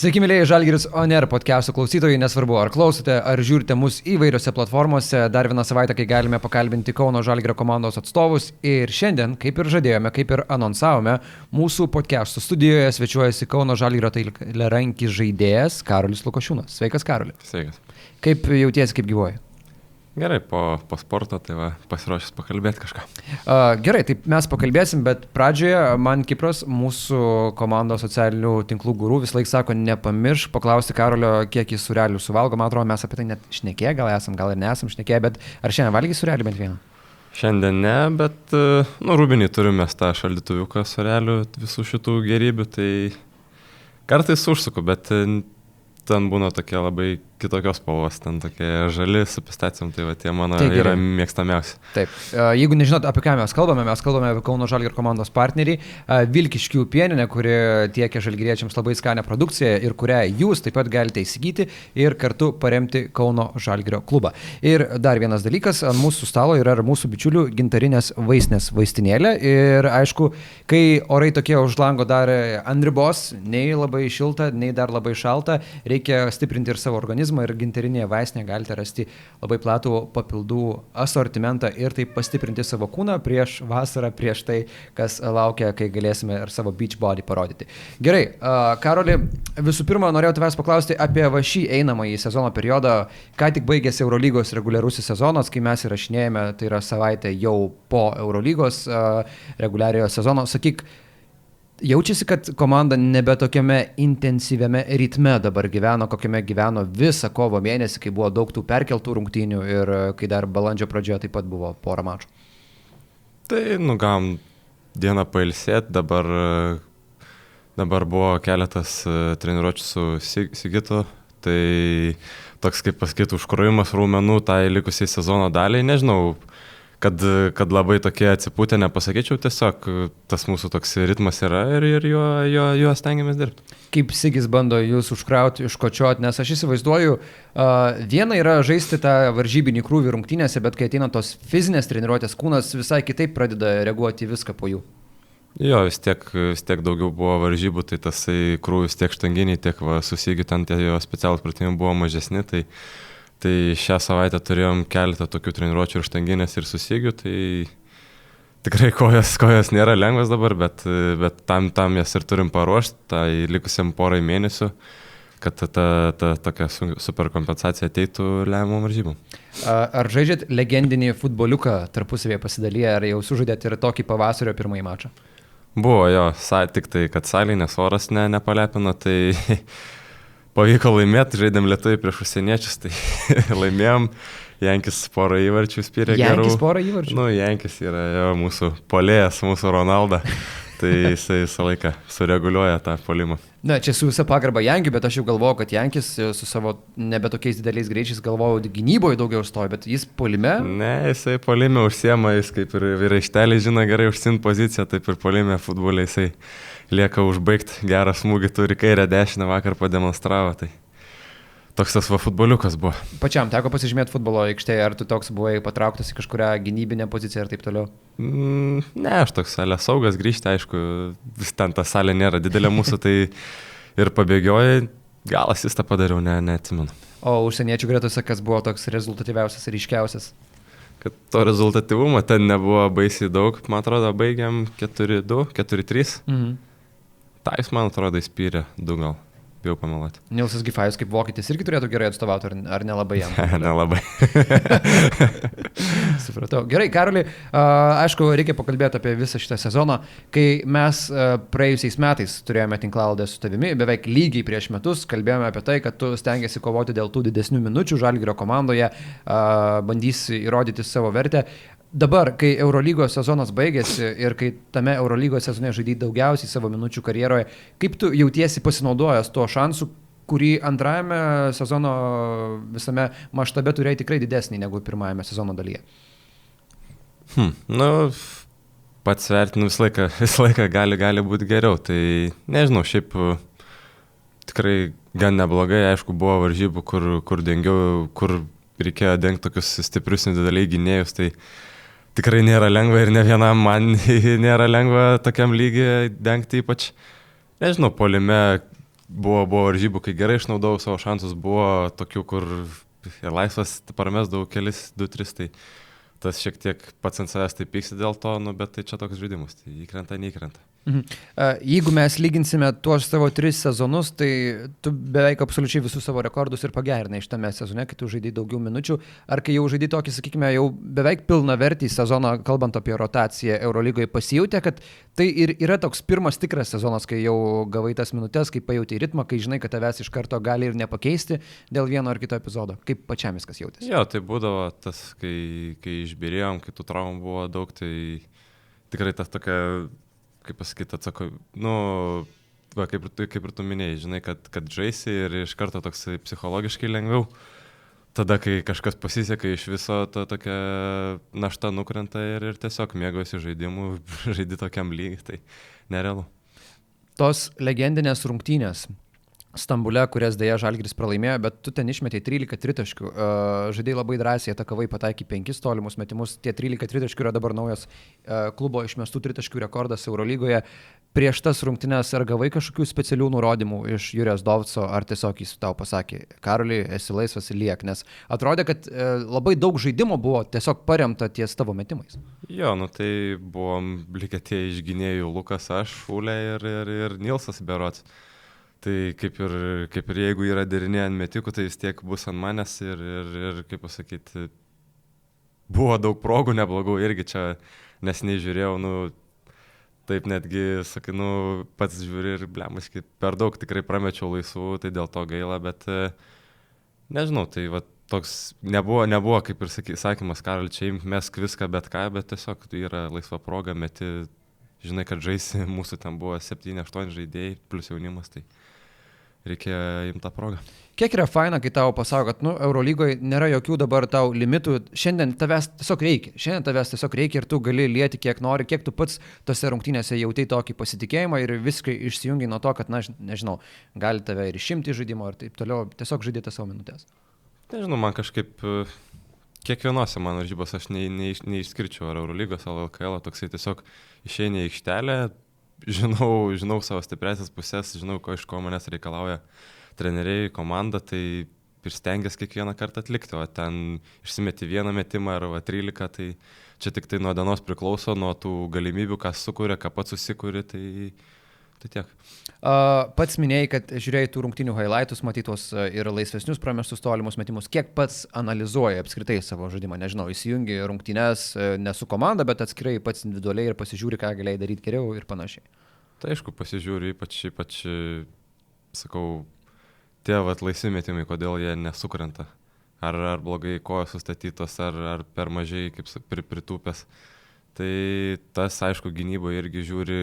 Sveiki, mėlyje Žalgiris Oner podcast'o klausytojai, nesvarbu, ar klausote, ar žiūrite mus įvairiose platformose, dar vieną savaitę, kai galime pakalbinti Kauno Žalgirio komandos atstovus. Ir šiandien, kaip ir žadėjome, kaip ir anonsavome, mūsų podcast'o studijoje svečiuojasi Kauno Žalgirio tailerankis žaidėjas Karolis Lukošiūnas. Sveikas, Karolis. Sveikas. Kaip jautiesi, kaip gyvoji? Gerai, po, po sporto, tai va, pasiruošęs pakalbėti kažką. Uh, gerai, tai mes pakalbėsim, bet pradžioje man Kipras, mūsų komandos socialinių tinklų gurų, vis laik sako, nepamirš paklausti Karolio, kiek jis surelių suvalgo. Man atrodo, mes apie tai net šnekėję, gal esam, gal ir nesam šnekėję, bet ar šiandien valgy surelių bent vieną? Šiandien ne, bet, nu, rūbinį turime tą šaldytuviuką surelių visų šitų gerybių, tai kartais užsuku, bet ten būna tokie labai kitokios spalvos, ten tokie žali su pistacijom, tai va tie mano tai yra mėgstamiausi. Taip, jeigu nežinot, apie ką mes kalbame, mes kalbame apie Kauno Žalgir komandos partnerį Vilkiškių pieninę, kuri tiekia žalgiriečiams labai skanę produkciją ir kurią jūs taip pat galite įsigyti ir kartu paremti Kauno Žalgirio klubą. Ir dar vienas dalykas, ant mūsų stalo yra mūsų bičiulių gintarinės vaistinės vaistinėlė ir aišku, kai orai tokie už lango dar ant ribos, nei labai šilta, nei dar labai šalta, reikia stiprinti ir savo organizmą organizmą ir ginterinėje vaistinėje galite rasti labai platų papildų asortimentą ir taip pastiprinti savo kūną prieš vasarą, prieš tai, kas laukia, kai galėsime ir savo beach body parodyti. Gerai, Karoli, visų pirma, norėjau tavęs paklausti apie va šį einamąjį sezono periodą. Ką tik baigėsi Eurolygos reguliarusis sezonas, kai mes įrašinėjame, tai yra savaitė jau po Eurolygos reguliariojo sezono. Sakyk, Jaučiasi, kad komanda nebe tokiame intensyviame ritme dabar gyveno, kokiame gyveno visą kovo mėnesį, kai buvo daug tų perkeltų rungtynių ir e, kai dar balandžio pradžioje taip pat buvo pora mačų. Tai nugam dieną pailsėti, dabar, e, dabar buvo keletas e, treniruočių su Sigitu, tai toks kaip pasakyti užkrovimas raumenų tai likusiai sezono daliai, nežinau, kad, kad labai tokie atsipūtę nepasakyčiau, tiesiog tas mūsų toks ritmas yra ir, ir juo, juo, juo stengiamės dirbti. Kaip Sigis bando jūs užkrauti, iškočioti, nes aš įsivaizduoju, uh, viena yra žaisti tą varžybinį krūvį rungtynėse, bet kai ateina tos fizinės treniruotės, kūnas visai kitaip pradeda reaguoti viską po jų. Jo, vis tiek, vis tiek daugiau buvo varžybų, tai tasai krūvis tiek štanginiai, tiek va, susigiu ten tie jo specialūs pratimai buvo mažesni, tai uh, Tai šią savaitę turėjom keletą tokių treniruočių ir štanginės ir susigių, tai tikrai kojas, kojas nėra lengvas dabar, bet, bet tam, tam jas ir turim paruošti, tai likusiam porai mėnesių, kad ta, ta, ta tokia superkompensacija ateitų lemiamų varžybų. Ar žaidžiat legendinį futboliuką tarpusavėje pasidalyję, ar jau sužaidėt ir tokį pavasario pirmąjį mačą? Buvo jo, sa, tik tai, kad salė, nes oras ne, nepalepino, tai pavyko laimėti, žaidėm lietai prieš užsieniečius, tai laimėjom. Jankis porą įvarčių spyrė gerų. Jankis porą įvarčių. Nu, Jankis yra jo, mūsų polėjas, mūsų Ronaldo. Tai jisai visą laiką sureguliuoja tą polimą. Na, čia su visa pagarba Jankiui, bet aš jau galvoju, kad Jankis su savo nebe tokiais dideliais greičiais galvoju, gynyboje daugiau stoja, bet jis polime. Ne, jisai polime užsiema, jis kaip ir vyrai žino gerai užsint poziciją, taip ir polime futbolė jisai lieka užbaigti gerą smūgį, turi kairę dešinę vakar pademonstravo. Tai toks tas va futboliukas buvo. Pačiam teko pasižymėti futbolo aikštėje, ar tu toks buvai patrauktas į kažkurią gynybinę poziciją ir taip toliau? Mm, ne, aš toks salė saugas grįžti, aišku, vis ten ta salė nėra didelė mūsų, tai ir pabėgioja, gal asistą padariau, ne, neatsimenu. O užsieniečių gretose kas buvo toks rezultatyviausias ir ryškiausias? Kad to rezultatyvumo ten nebuvo baisiai daug, man atrodo, baigiam 4-2, 4-3. Mhm. Tais, man atrodo, įspyrė du gal. Bijau pameluoti. Nilsas Gifajus kaip vokietis irgi turėtų gerai atstovauti, ar, ar nelabai jam? nelabai. Supratau. Gerai, Karoli, aišku, reikia pakalbėti apie visą šitą sezoną. Kai mes praėjusiais metais turėjome tinklaldę su tavimi, beveik lygiai prieš metus kalbėjome apie tai, kad tu stengiasi kovoti dėl tų didesnių minučių Žalgirio komandoje, bandysi įrodyti savo vertę. Dabar, kai Eurolygos sezonas baigėsi ir kai tame Eurolygos sezone žaidai daugiausiai savo minučių karjeroje, kaip tu jautiesi pasinaudojęs tuo šansu, kurį antrajame sezono visame maštabe turėjai tikrai didesnį negu pirmajame sezono dalyje? Hmm, nu, pats vertinu visą laiką, visą laiką gali, gali būti geriau. Tai nežinau, šiaip tikrai gan neblogai, aišku, buvo varžybų, kur, kur dengiau, kur reikėjo dengti tokius stiprius individualiai gynėjus. Tai tikrai nėra lengva ir ne vienam man nėra lengva tokiam lygiai dengti ypač, nežinau, polime buvo, buvo varžybų, kai gerai išnaudojau savo šansus, buvo tokių, kur ir laisvas paramesdavau kelis, du, tris, tai tas šiek tiek pats ant savęs tai pyksi dėl to, nu, bet tai čia toks žaidimas, tai įkrenta, neįkrenta. Mhm. Jeigu mes lyginsime tuos savo tris sezonus, tai tu beveik absoliučiai visus savo rekordus ir pagerinai šitame sezone, kai tu žaidai daugiau minučių, ar kai jau žaidai tokį, sakykime, jau beveik pilna vertį sezoną, kalbant apie rotaciją Eurolygoje, pasijutė, kad tai ir yra toks pirmas tikras sezonas, kai jau gavai tas minutės, kai pajautai ritmą, kai žinai, kad tavęs iš karto gali ir nepakeisti dėl vieno ar kito epizodo. Kaip pačiam viskas jautėsi? Jo, tai būdavo tas, kai, kai išbirėjom, kai tų traumų buvo daug, tai tikrai tas tokia kaip pasakyti, atsako, nu, va, kaip, ir tu, kaip ir tu minėjai, žinai, kad, kad žaisi ir iš karto toksai psichologiškai lengviau. Tada, kai kažkas pasiseka, iš viso ta tokia našta nukrenta ir, ir tiesiog mėgosi žaidimu, žaidi tokiam lygiai, tai nerealu. Tos legendinės rungtynės, Stambule, kurias dėja Žalgris pralaimėjo, bet tu ten išmetėjai 13 tritaškių. Uh, žaidėjai labai drąsiai atakavai, pataikai 5 tolimus metimus. Tie 13 tritaškių yra dabar naujas uh, klubo išmestų tritaškių rekordas Eurolygoje. Prieš tas rungtynes ar gavai kažkokių specialių nurodymų iš Jurijos Dovco, ar tiesiog jis tau pasakė, Karoliai, esi laisvas ir liek, nes atrodė, kad uh, labai daug žaidimo buvo tiesiog paremta ties tavo metimais. Jo, nu tai buvom likę tie išginėjų Lukas, aš, Fulė ir, ir, ir Nilsas Berots. Tai kaip ir, kaip ir jeigu yra derinė ant metikų, tai vis tiek bus ant manęs ir, ir, ir kaip pasakyti, buvo daug progų neblogų irgi čia nesiniai žiūrėjau, nu, taip netgi, sakai, nu, pats žiūri ir blemaškai per daug tikrai pramečiau laisvų, tai dėl to gaila, bet nežinau, tai va toks nebuvo, nebuvo kaip ir saky, sakymas, Karol, čia imk mesk viską, bet ką, bet tiesiog tai yra laisva proga, meti, žinai, kad žaisi, mūsų ten buvo 7-8 žaidėjai, plus jaunimas, tai reikėjo imti tą progą. Kiek yra faina, kai tau pasako, kad, nu, Eurolygoje nėra jokių dabar tau limitų, šiandien tavęs tiesiog reikia, šiandien tavęs tiesiog reikia ir tu gali lieti kiek nori, kiek tu pats tose rungtynėse jautai tokį pasitikėjimą ir viskai išsijungi nuo to, kad, na, nežinau, gali tave ir išimti žaidimo ir taip toliau, tiesiog žaidėte savo minutės. Nežinau, man kažkaip e, kiekvienose mano žybos aš nei, nei, neišskirčiau ar Eurolygos, ar LKL, toksai tiesiog išeini į aikštelę, žinau, žinau savo stipresias pusės, žinau, ko iš ko manęs reikalauja treneriai, komanda, tai ir stengiasi kiekvieną kartą atlikti, o ten išsimeti vieną metimą ar 13, tai čia tik tai nuo dienos priklauso, nuo tų galimybių, ką sukuria, ką pats susikūri, tai Tai tiek. Pats minėjai, kad žiūrėjai tų rungtinių highlightus, matytos ir laisvesnius pramestus tolimus metimus. Kiek pats analizuoji apskritai savo žaidimą? Nežinau, įsijungi rungtynės ne su komanda, bet atskirai pats individualiai ir pasižiūri, ką galėjai daryti geriau ir panašiai. Tai aišku, pasižiūri ypač, ypač, sakau, tie vat laisvi metimai, kodėl jie nesukrenta. Ar, ar blogai kojos sustatytos, ar, ar per mažai, kaip pritūpęs. Tai tas, aišku, gynyboje irgi žiūri,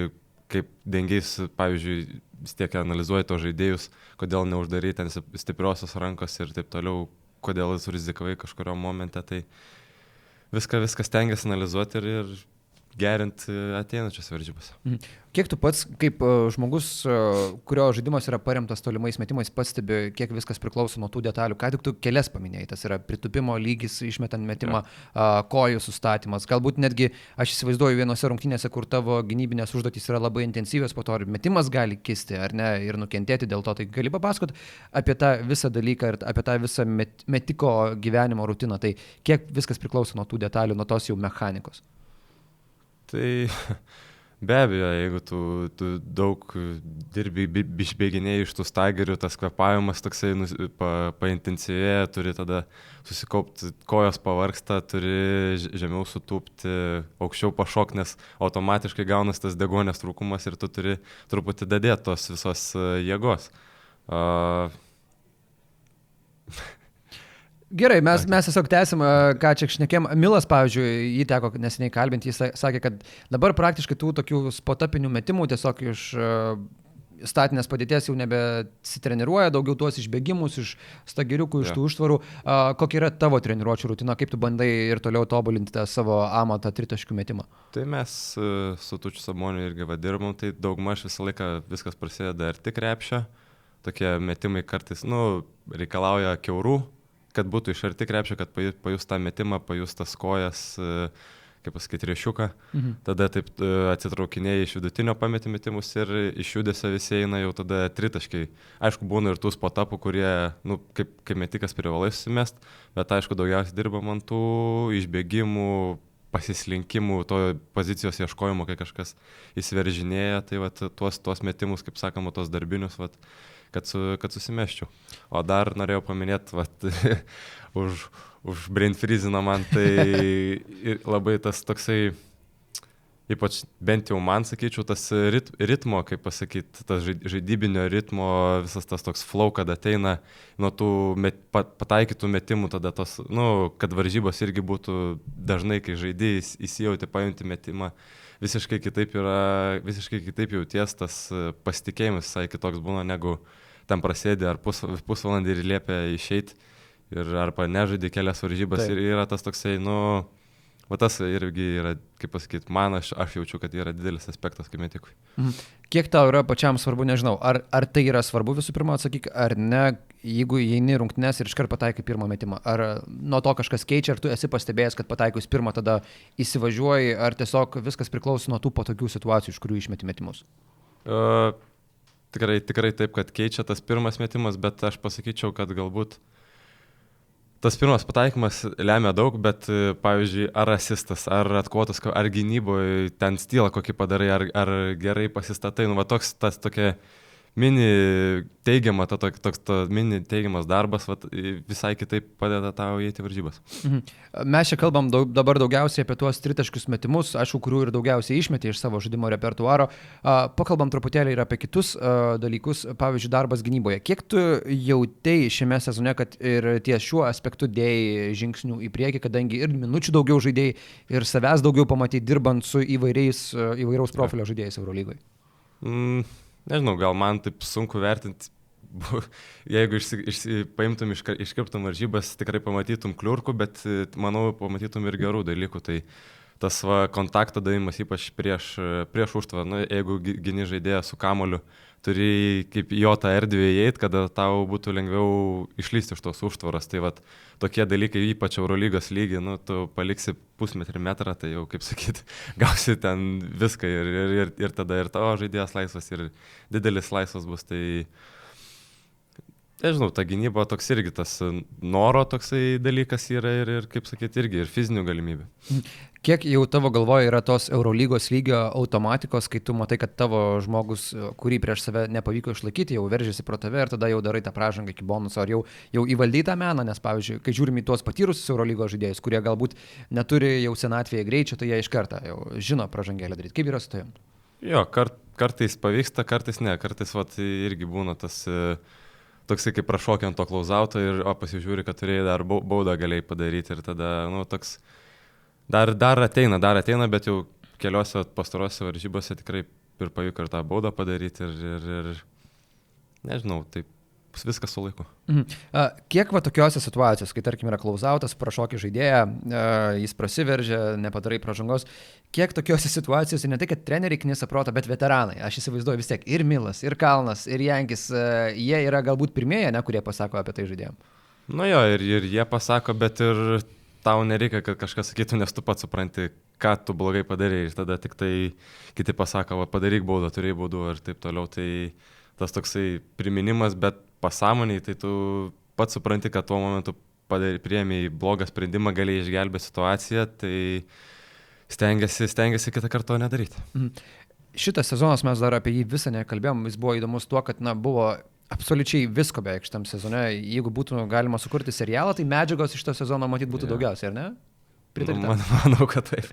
kaip dengiais, pavyzdžiui, vis tiek analizuoji to žaidėjus, kodėl neuždaryti ten stipriosios rankos ir taip toliau, kodėl jis rizikavai kažkurio momente, tai viską, viską stengiasi analizuoti ir, ir gerinti ateinančias varžybas. Mhm. Kiek tu pats, kaip e, žmogus, e, kurio žaidimas yra paremtas tolimais metimais, pastebi, kiek viskas priklauso nuo tų detalių, ką tik tu kelias paminėjai, tas yra pritupimo lygis, išmetant metimą, ja. kojų sustatymas, galbūt netgi aš įsivaizduoju vienose rungtynėse, kur tavo gynybinės užduotys yra labai intensyvios, po to ir metimas gali kisti, ar ne, ir nukentėti dėl to, tai gali papasakot apie tą visą dalyką ir apie tą visą met, metiko gyvenimo rutiną, tai kiek viskas priklauso nuo tų detalių, nuo tos jau mechanikos. Tai be abejo, jeigu tu, tu daug dirbi, išbėginėjai iš tų stagerių, tas kvepavimas toksai pa, paintensyvėja, turi tada susikaupti, kojos pavarksta, turi žemiau sutūpti, aukščiau pašok, nes automatiškai gaunas tas degonės trūkumas ir tu turi truputį dadėti tos visos jėgos. Uh, Gerai, mes, mes tiesiog tęsim, ką čia šnekėm. Milas, pavyzdžiui, jį teko neseniai kalbinti, jis sakė, kad dabar praktiškai tų tokių spotapinių metimų tiesiog iš statinės padėties jau nebesitreniruoja, daugiau tuos išbėgimus iš stagiriukų, iš ja. tų užtvarų. Kokia yra tavo treniruočio rutina, kaip tu bandai ir toliau tobulinti tą savo amatą tritaškių metimą? Tai mes su Tučiu Samoniu irgi vadirbam, tai daugmaž visą laiką viskas prasideda ir tik repšio. Tokie metimai kartais, nu, reikalauja keurų kad būtų iš arti krepšio, kad pajus tą metimą, pajus tas kojas, e, kaip pasakyti, riešiuką, mhm. tada taip e, atsitraukinėjai iš vidutinio pameti metimus ir iš judesio visi eina jau tada tritaškiai. Aišku, būna ir tų spotapų, kurie, nu, kaip, kaip metikas privalai susimest, bet aišku, daugiausiai dirbam ant tų išbėgimų, pasislinkimų, to pozicijos ieškojimo, kai kažkas įsiveržinėja, tai vat, tuos, tuos metimus, kaip sakoma, tos darbinius, vat, kad, su, kad susimeščiau. O dar norėjau paminėti, vat, už, už brain freezino man tai labai tas toksai, ypač bent jau man sakyčiau, tas rit, ritmo, kaip pasakyti, tas žaidybinio ritmo, visas tas toks flow, kad ateina nuo tų met, pataikytų metimų, tada tos, nu, kad varžybos irgi būtų dažnai, kai žaidėjai įsijauti, paimti metimą visiškai kitaip yra, visiškai kitaip jauties, tas pasitikėjimas visai kitoks būna negu tam prasėdė ar pus, pusvalandį ir liepia išeiti ir arba nežaidė kelias varžybas Taip. ir yra tas toksai, nu, va tas irgi yra, kaip pasakyti, man aš, aš jaučiu, kad yra didelis aspektas kaip metikui. Mhm. Kiek tau yra pačiam svarbu, nežinau, ar, ar tai yra svarbu visų pirma, atsakyk, ar ne, jeigu įeini rungtynes ir iškart pataikai pirmą metimą, ar nuo to kažkas keičia, ar tu esi pastebėjęs, kad pataikus pirmą tada įsivažiuoji, ar tiesiog viskas priklauso nuo tų patogių situacijų, iš kurių išmeti metimus? Uh, tikrai, tikrai taip, kad keičia tas pirmas metimas, bet aš pasakyčiau, kad galbūt Tas pirmas pataikymas lemia daug, bet, pavyzdžiui, ar asistas, ar atkotas, ar gynyboje ten stylą kokį padarai, ar, ar gerai pasistatai, nu, va toks tas tokia mini teigiama, to, to, toks to mini teigiamas darbas vat, visai kitaip padeda tau įeiti varžybas. Mhm. Mes čia kalbam daug, dabar daugiausiai apie tuos tritaškius metimus, aišku, kurių ir daugiausiai išmetė iš savo žaidimo repertuaro. Pakalbam truputėlį ir apie kitus dalykus, pavyzdžiui, darbas gynyboje. Kiek tu jautei šiame sezone, kad ir ties šiuo aspektu dėjai žingsnių į priekį, kadangi ir minučių daugiau žaidėjai, ir savęs daugiau pamatai dirbant su įvairiais, įvairaus profilio žaidėjais Eurolygoje? Mm nežinau, gal man taip sunku vertinti, jeigu išsi, išsi, paimtum, iš, iškirptum varžybas, tikrai pamatytum kliurkų, bet manau, pamatytum ir gerų dalykų. Tai tas va, kontakto davimas, ypač prieš, prieš užtvarą, nu, jeigu gini žaidėją su kamoliu, turi kaip jo tą erdvę įeiti, kad tau būtų lengviau išlysti iš tos užtvaros. Tai va, tokie dalykai, ypač Eurolygos lygiai, nu, tu paliksi pusmetrį metrą, tai jau, kaip sakyt, gausi ten viską ir, ir, ir, ir tada ir tavo žaidėjas laisvas, ir didelis laisvas bus. Tai, Nežinau, ta gynyba toks irgi tas noro toksai dalykas yra ir, ir kaip sakyti, irgi ir fizinių galimybių. Kiek jau tavo galvoje yra tos Eurolygos lygio automatikos, kai tu matai, kad tavo žmogus, kurį prieš save nepavyko išlaikyti, jau veržiasi pro tave ir tada jau darai tą pražangą iki bonuso, ar jau, jau įvaldytą meną, nes pavyzdžiui, kai žiūrime į tuos patyrusius Eurolygos žaidėjus, kurie galbūt neturi jau senatvėje greičio, tai jie iš karto jau žino pražangėlę daryti. Kaip yra su tavim? Jo, kart, kartais pavyksta, kartais ne, kartais vat, irgi būna tas... Uh, toksai kaip prašokė ant to klausauto ir o, pasižiūri, kad turėjai dar baudą galėjai padaryti ir tada, nu, toks dar, dar ateina, dar ateina, bet jau keliose pastarose varžybose tikrai ir pavyko ir tą baudą padaryti ir, ir, ir nežinau, taip viskas su laiku. Mhm. Kiek va tokiuose situacijose, kai tarkim yra klausautas, prašokį žaidėją, jis prasiveržia, nepadarai pražangos, kiek tokiuose situacijose ne tai, kad treneriai knisa protą, bet veteranai, aš įsivaizduoju vis tiek ir Milas, ir Kalnas, ir Jankis, jie yra galbūt pirmieji, ne, kurie pasako apie tai žaidėjim. Nu jo, ir, ir jie pasako, bet ir tau nereikia, kad kažkas sakytų, nes tu pats supranti, ką tu blogai padarai ir tada tik tai kiti pasako, va, padaryk baudą, turėjai baudų ir taip toliau. Tai tas toksai priminimas, bet pasąmoniai, tai tu pats supranti, kad tuo momentu priemi blogą sprendimą, gali išgelbėti situaciją, tai stengiasi, stengiasi kitą kartą to nedaryti. Mhm. Šitas sezonas mes dar apie jį visą nekalbėjom, jis buvo įdomus tuo, kad na, buvo absoliučiai visko beveik šitam sezone. Jeigu būtų galima sukurti serialą, tai medžiagos iš to sezono matyt būtų yeah. daugiausiai, ar ne? Pritarite? Man, manau, kad taip.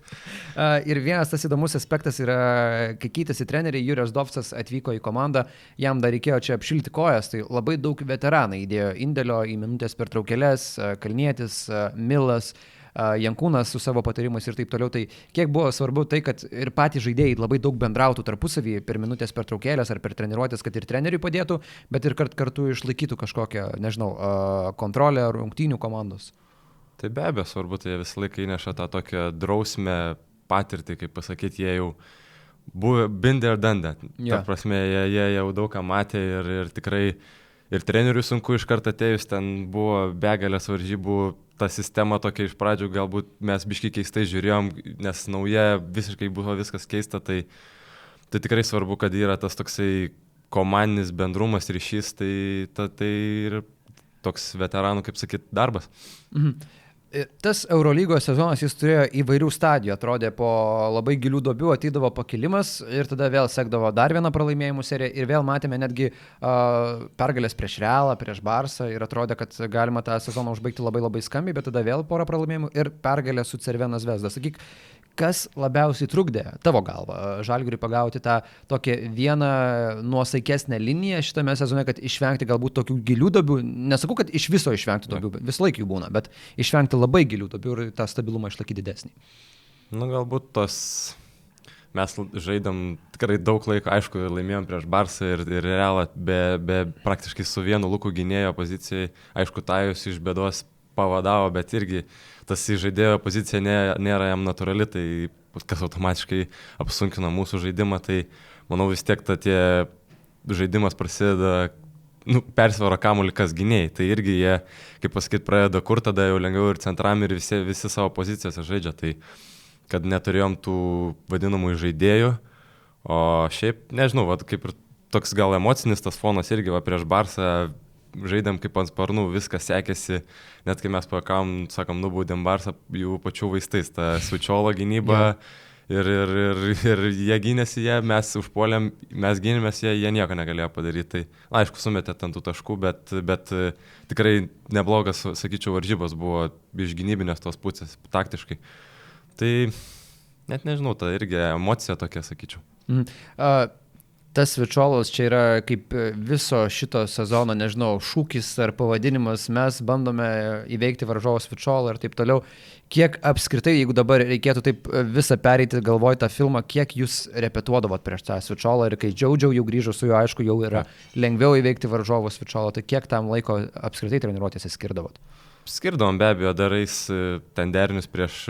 Ir vienas tas įdomus aspektas yra, kai keitėsi treneriai, Jurijos Dovcas atvyko į komandą, jam dar reikėjo čia apšilti kojas, tai labai daug veteranai įdėjo indėlio į minutės per traukelės, Kalnietis, Milas. Jankūnas su savo patarimais ir taip toliau. Tai kiek buvo svarbu tai, kad ir patys žaidėjai labai daug bendrautų tarpusavį per minutės per traukėlės ar per treniruotės, kad ir treneriui padėtų, bet ir kart kartu išlaikytų kažkokią, nežinau, kontrolę rungtynių komandos. Tai be abejo svarbu, tai visą laiką įneša tą tokią drausmę patirtį, kaip pasakyti, jie jau buvo binder dandę. Ja. Ta prasme, jie, jie jau daug ką matė ir, ir tikrai ir treneriui sunku iš karto atėjus, ten buvo begalės varžybų, ta sistema tokia iš pradžių galbūt mes biškai keistai žiūrėjom, nes nauja visiškai buvo viskas keista, tai, tai tikrai svarbu, kad yra tas toksai komandinis bendrumas ryšys, tai, ta, tai ir toks veteranų, kaip sakyt, darbas. Mhm. Tas Eurolygos sezonas jis turėjo įvairių stadijų, atrodė po labai gilių dobių ateidavo pakilimas ir tada vėl sekdavo dar vieną pralaimėjimų seriją ir vėl matėme netgi uh, pergalės prieš Realą, prieš Barsą ir atrodė, kad galima tą sezoną užbaigti labai labai skambiai, bet tada vėl porą pralaimėjimų ir pergalė su Cervenas Vesdas. Sakyk, kas labiausiai trukdė tavo galva Žalgiriui pagauti tą tokią vieną nuosaikesnę liniją šitame sezone, kad išvengti galbūt tokių gilių dobių, nesakau, kad iš viso išvengti dobių, vis laik jų būna, bet išvengti labai gilių dobių ir tą stabilumą išlaikyti didesnį. Nu, galbūt tos mes žaidėm tikrai daug laiko, aišku, laimėjom prieš Barsą ir, ir Realą, be, be praktiškai su vienu lūkų gynėjo pozicijai, aišku, Tajus iš bėdos pavadavo, bet irgi tas žaidėjo pozicija nė, nėra jam natūrali, tai kas automatiškai apsunkina mūsų žaidimą, tai manau vis tiek ta tie žaidimas prasideda, nu, persvaro kamuolį kas gynėjai, tai irgi jie, kaip pasakyti, pradeda kur tada jau lengviau ir centram ir visi, visi savo pozicijose žaidžia, tai kad neturėjom tų vadinamų žaidėjų, o šiaip, nežinau, va, kaip ir toks gal emocinis tas fonas irgi va prieš Barsą žaidėm kaip ant sparnų, viskas sekėsi, net kai mes pakavom, sakom, nubaudėm Barsą jų pačių vaistais, ta sučiolo gynyba. Yeah. Ir, ir, ir, ir jie gynėsi jie, mes užpuolėm, mes gynėmės jie, jie nieko negalėjo padaryti. Tai, na, aišku, sumetė ant tų taškų, bet, bet tikrai neblogas, sakyčiau, varžybos buvo iš gynybinės tos pusės, taktiškai. Tai net nežinau, ta irgi emocija tokia, sakyčiau. Mm. Uh, tas Vičiolas čia yra kaip viso šito sezono, nežinau, šūkis ar pavadinimas, mes bandome įveikti varžovos Vičiolą ir taip toliau. Kiek apskritai, jeigu dabar reikėtų taip visą pereiti, galvoj tą filmą, kiek jūs repetuodavot prieš tą Vičiolą ir kai džiaudžiau jau grįžo su juo, aišku, jau yra lengviau įveikti varžovos Vičiolą, tai kiek tam laiko apskritai treniruotėse skirdavot? Skirdavom be abejo, darais ten derinius prieš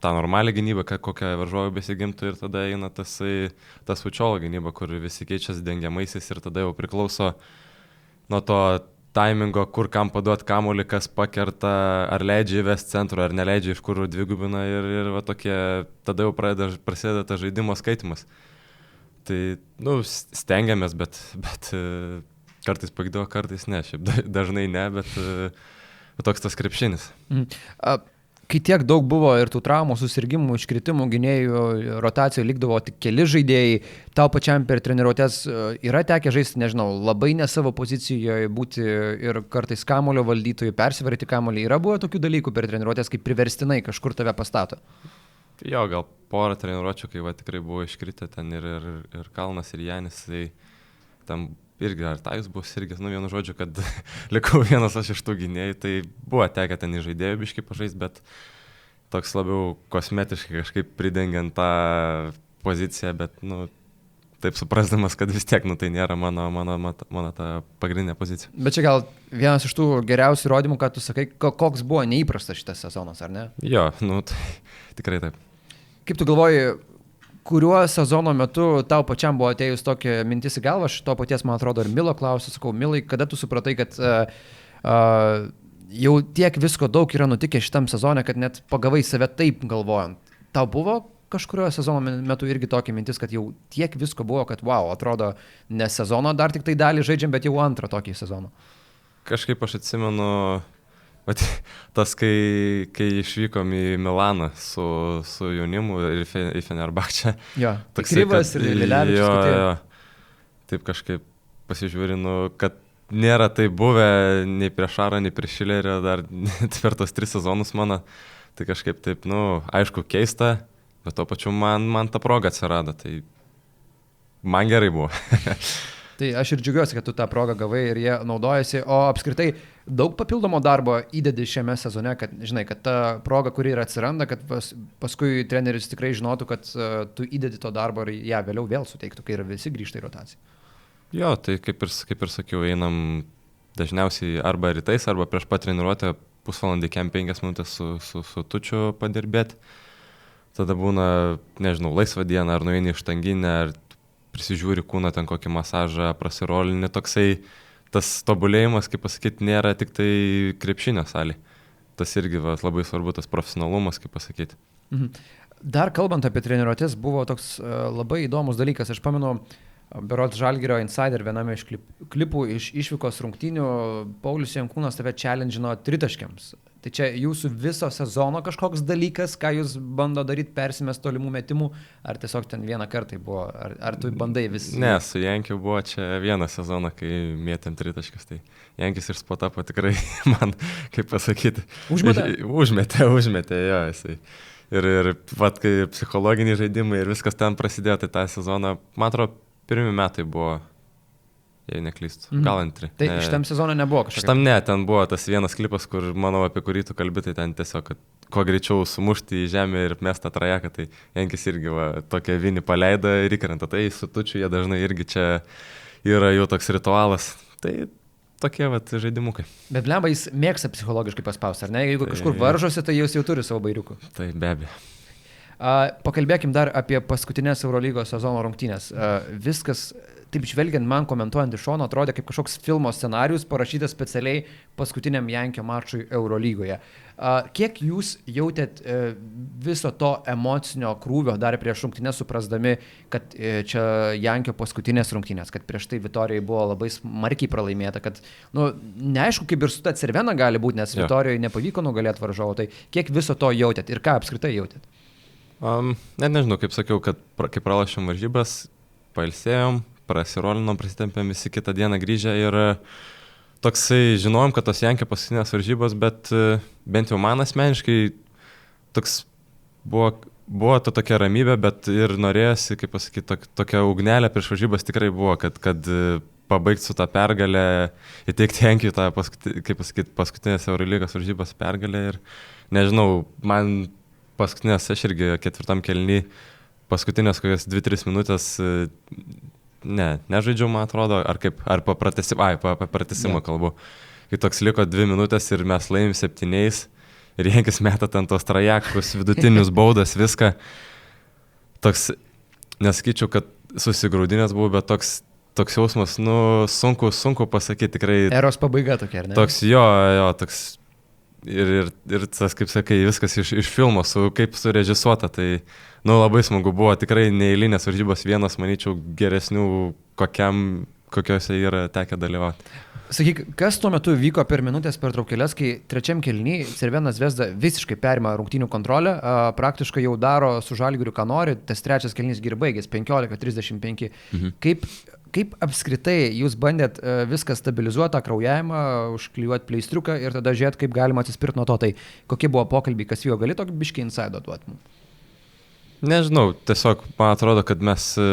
tą normalią gynybą, kokią varžovai besigimtų ir tada eina tas, tas fučiolo gynyba, kur visi keičiasi dengiamaisiais ir tada jau priklauso nuo to taimingo, kur kam paduot kamuolį, kas pakerta, ar leidžia įvesti centro, ar neleidžia iš kur dvigubina ir, ir va tokie, tada jau pradeda, prasideda tas žaidimo skaitimas. Tai, nu, stengiamės, bet, bet kartais pagydavo, kartais ne, šiaip dažnai ne, bet, bet toks tas krepšinis. Mm. Uh kai tiek daug buvo ir tų traumų, susirgymų, iškritimų, gynėjų rotacijų likdavo tik keli žaidėjai, tau pačiam per treniruotės e, yra tekę žaisti, nežinau, labai ne savo pozicijoje būti ir kartais kamulio valdytojų, persivaryti kamulį. Yra buvo tokių dalykų per treniruotės, kaip priverstinai kažkur tave pastato. Jo, gal porą treniruočių, kai va tikrai buvo iškritę ten ir, ir, ir Kalnas, ir Janis, tai tam irgi ar jūs buvo sirgęs, nu vienu žodžiu, kad likau vienas aš iš tų gynėjų, tai buvo tekę ten į žaidėjų biškai pažaisti, bet toks labiau kosmetiškai kažkaip pridengiant tą poziciją, bet, nu, taip suprasdamas, kad vis tiek, nu, tai nėra mano, mano, mano, mano ta pagrindinė pozicija. Bet čia gal vienas iš tų geriausių įrodymų, kad tu sakai, koks buvo neįprastas šitas sezonas, ar ne? Jo, nu, tai tikrai taip. Kaip tu galvoji, kuriuo sezono metu tau pačiam buvo atėjus tokia mintis į galvą, aš to paties, man atrodo, ir Milo klausiu, sakau, Milai, kada tu supratai, kad uh, uh, jau tiek visko daug yra nutikę šitam sezone, kad net pagavai save taip galvojant. Tau buvo kažkurio sezono metu irgi tokia mintis, kad jau tiek visko buvo, kad wow, atrodo, ne sezono dar tik tai dalį žaidžiam, bet jau antrą tokį sezoną. Kažkaip aš atsimenu, Bet tas, kai, kai išvykom į Milaną su, su jaunimu ir į Fenerbakčią. Jo, toks Kryvas ir Liliavičius. Jo, jo, taip kažkaip pasižiūrinu, kad nėra tai buvę nei prieš Šarą, nei prieš Šilerį, dar per tos tris sezonus mano. Tai kažkaip taip, nu, aišku, keista, bet tuo pačiu man, man ta proga atsirado. Tai man gerai buvo. Tai aš ir džiugiuosi, kad tu tą progą gavai ir jie naudojasi, o apskritai daug papildomo darbo įdedi šiame sezone, kad, žinai, kad ta proga, kuri ir atsiranda, kad pas, paskui treneris tikrai žinotų, kad uh, tu įdedi to darbo ir ją vėliau vėl suteiktų, kai ir visi grįžta į rotaciją. Jo, tai kaip ir, kaip ir sakiau, einam dažniausiai arba rytais, arba prieš pat treniruotę pusvalandį, kem penkias minutės su, su, su tučiu padirbėti. Tada būna, nežinau, laisva diena, ar nueini iš tanginę, ar prisižiūri kūną, ten kokį masažą, prasirolinį, toksai tas tobulėjimas, kaip pasakyti, nėra tik tai krepšinio salė. Tas irgi va, labai svarbu, tas profesionalumas, kaip pasakyti. Mhm. Dar kalbant apie treniruotės, buvo toks uh, labai įdomus dalykas. Aš pamenu, Berot Žalgirio Insider viename iš klip, klipų iš išvykos rungtynių Paulius Jankūnas tave challenge'ino tritaškiams. Tai čia jūsų viso sezono kažkoks dalykas, ką jūs bando daryti, persimest tolimų metimų, ar tiesiog ten vieną kartą buvo, ar, ar tu bandai vis? Ne, su Jankiu buvo čia vieną sezoną, kai mėtėm tritaškius, tai Jankis iš spotapo tikrai man, kaip pasakyti, užmetė. Užmetė, užmetė, jo, jisai. Ir, ir vat, kai psichologiniai žaidimai ir viskas ten prasidėjo, tai tą sezoną, man atrodo, pirmi metai buvo, jei neklystu, Mhm. gal antri. Tai Ne, šitam sezone nebuvo kažkas. Šitam ne, ten buvo tas vienas klipas, kur manau apie kurį tu kalbi, tai ten tiesiog, kad kuo greičiau sumušti į žemę ir mestą trajeką, tai Jankis irgi va, tokia vinį paleido ir įkrenta. Tai su tučiu jie dažnai irgi čia yra jau toks ritualas. Tai tokie va žaidimukai. Bet blemba jis mėgsta psichologiškai paspausti, ar ne? Jeigu Tai- kažkur varžosi, tai jis jau turi savo bairiukų. Tai be abejo. A, Pakalbėkim dar apie paskutinės Eurolygos sezono rungtynės. A, Viskas, taip žvelgiant man komentuojant iš šono, atrodė kaip kažkoks filmo scenarius parašytas specialiai paskutiniam Jankio mačui Eurolygoje. Kiek jūs jautėt e, viso to emocinio krūvio dar prieš rungtynės, suprasdami, kad e, čia Jankio paskutinės rungtynės, kad prieš tai Vitorijai buvo labai smarkiai pralaimėta, kad, nu, neaišku, kaip ir su ta Cervena gali būti, nes Jo. Vitorijai nepavyko nugalėti varžovo, tai kiek viso to jautėt ir ką apskritai jautėt? Um, net nežinau, kaip sakiau, kad pra, kai pralašėm varžybas, pailsėjom, prasirolinom, prasitempėm visi kitą dieną grįžę ir e, toksai žinojom, kad tos Jankio paskutinės varžybos, bet e, bent jau man asmeniškai toks buvo, buvo ta tokia ramybė, bet ir norėjosi, kaip pasakyti, tok, tokia ugnelė prieš varžybas tikrai buvo, kad, kad e, pabaigti su tą pergalę, įteikti Jankijui tą, paskuti, kaip pasakyti, paskutinės Eurolygos varžybos pergalę ir nežinau, man paskutinės, aš irgi ketvirtam kelny, paskutinės kokias 2-3 minutės, ne, nežaidžiau, man atrodo, ar kaip, ar papratesimo, ai, papratesimo Ne. kalbu. Kai toks liko 2 minutės ir mes laimim septyniais ir Jankis meta ten tos trajekus, vidutinius baudas, viską. Toks, nesakyčiau, kad susigaudinęs buvau, bet toks, toks jausmas, nu, sunku, sunku pasakyti, tikrai Eros pabaiga tokia, ar ne? Toks jo, jo, toks. Ir, ir, ir tas, kaip sakai, viskas iš, iš filmo, su, kaip surežisuota, tai, nu, labai smagu buvo, tikrai neįlinės varžybos vienas, manyčiau, geresnių, kokiam, kokiuose yra tekę dalyvauti. Sakyk, kas tuo metu vyko per minutės per traukėlės, kai trečiam kelnyje Cervenas Vesda visiškai perima rungtynių kontrolę, a, praktiškai jau daro su žalgiriu, ką nori, tas trečias kelnys ir baigės 15-35. Mhm. Kaip, kaip apskritai jūs bandėt a, viską stabilizuoti, tą kraujavimą, užklijuoti pleistriuką ir tada žiūrėti, kaip galima atsispirti nuo to, tai kokie buvo pokalbiai, kas vyko, gali tokį biškį insaido duoti? Nežinau, tiesiog man atrodo, kad mes e,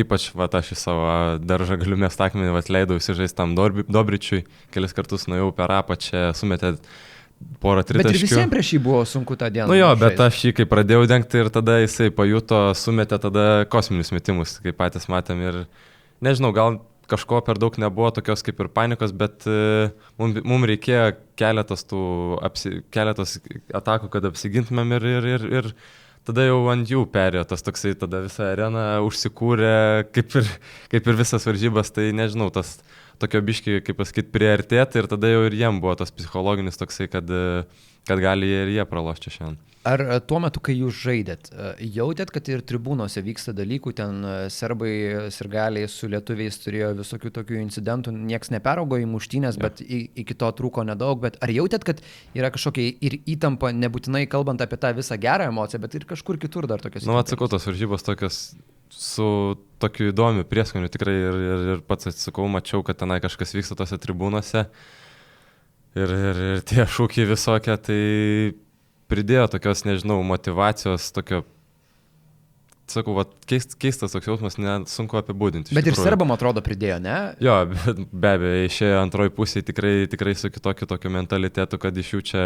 ypač, va, aš į savo daržą galiu mest akmenį, va, leidau įsižaisti tam Dorbi- Dobričiui, kelis kartus nuėjau per apačią, sumetė porą Bet tritaškių. visiems prieš jį buvo sunku tą dieną. Nu jo, bet žaist. aš jį kai pradėjau dengti ir tada jisai pajuto, sumetė tada kosminius metimus, kaip patys matėm. Ir nežinau, gal kažko per daug nebuvo tokios kaip ir panikos, bet mums mum reikėjo keletas, tų, apsi, keletas atakų, kad apsigintumėm ir, ir, ir, ir tada jau ant jų perėjo tas toksai, tada visą areną užsikūrė, kaip ir, kaip ir visas varžybas, tai nežinau, tas tokio biški, kaip pasakyti, priartėti ir tada jau ir jiem buvo tas psichologinis toksai, kad, e, kad gali ir jie pralošti šiandien. Ar e, tuo metu, kai jūs žaidėt, e, jautėt, kad ir tribūnose vyksta dalykų, ten serbai ir galiai su lietuviais turėjo visokių tokių incidentų, nieks neperaugo į muštynės, Jo. bet iki to trūko nedaug, bet ar jautėt, kad yra kažkokia ir įtampa, nebūtinai kalbant apie tą visą gerą emociją, bet ir kažkur kitur dar tokios Na, nu, atsakau, tos varžybos tokios su tokiu įdomiu prieskoniu tikrai ir, ir, ir pats atsakau, mačiau, kad tenai kažkas vyksta tose tribūnose. Ir, ir, ir tie šūkiai visokie, tai pridėjo tokios, nežinau, motivacijos, tokio, sakau, va, keist, keistas toks jausmas, net sunku apibūdinti. Bet ir tikrųjų. serbam atrodo pridėjo, ne? Jo, bet be abejo, išėjo antroji pusė tikrai, tikrai su kitokiu tokiu mentalitetu, kad iš jų čia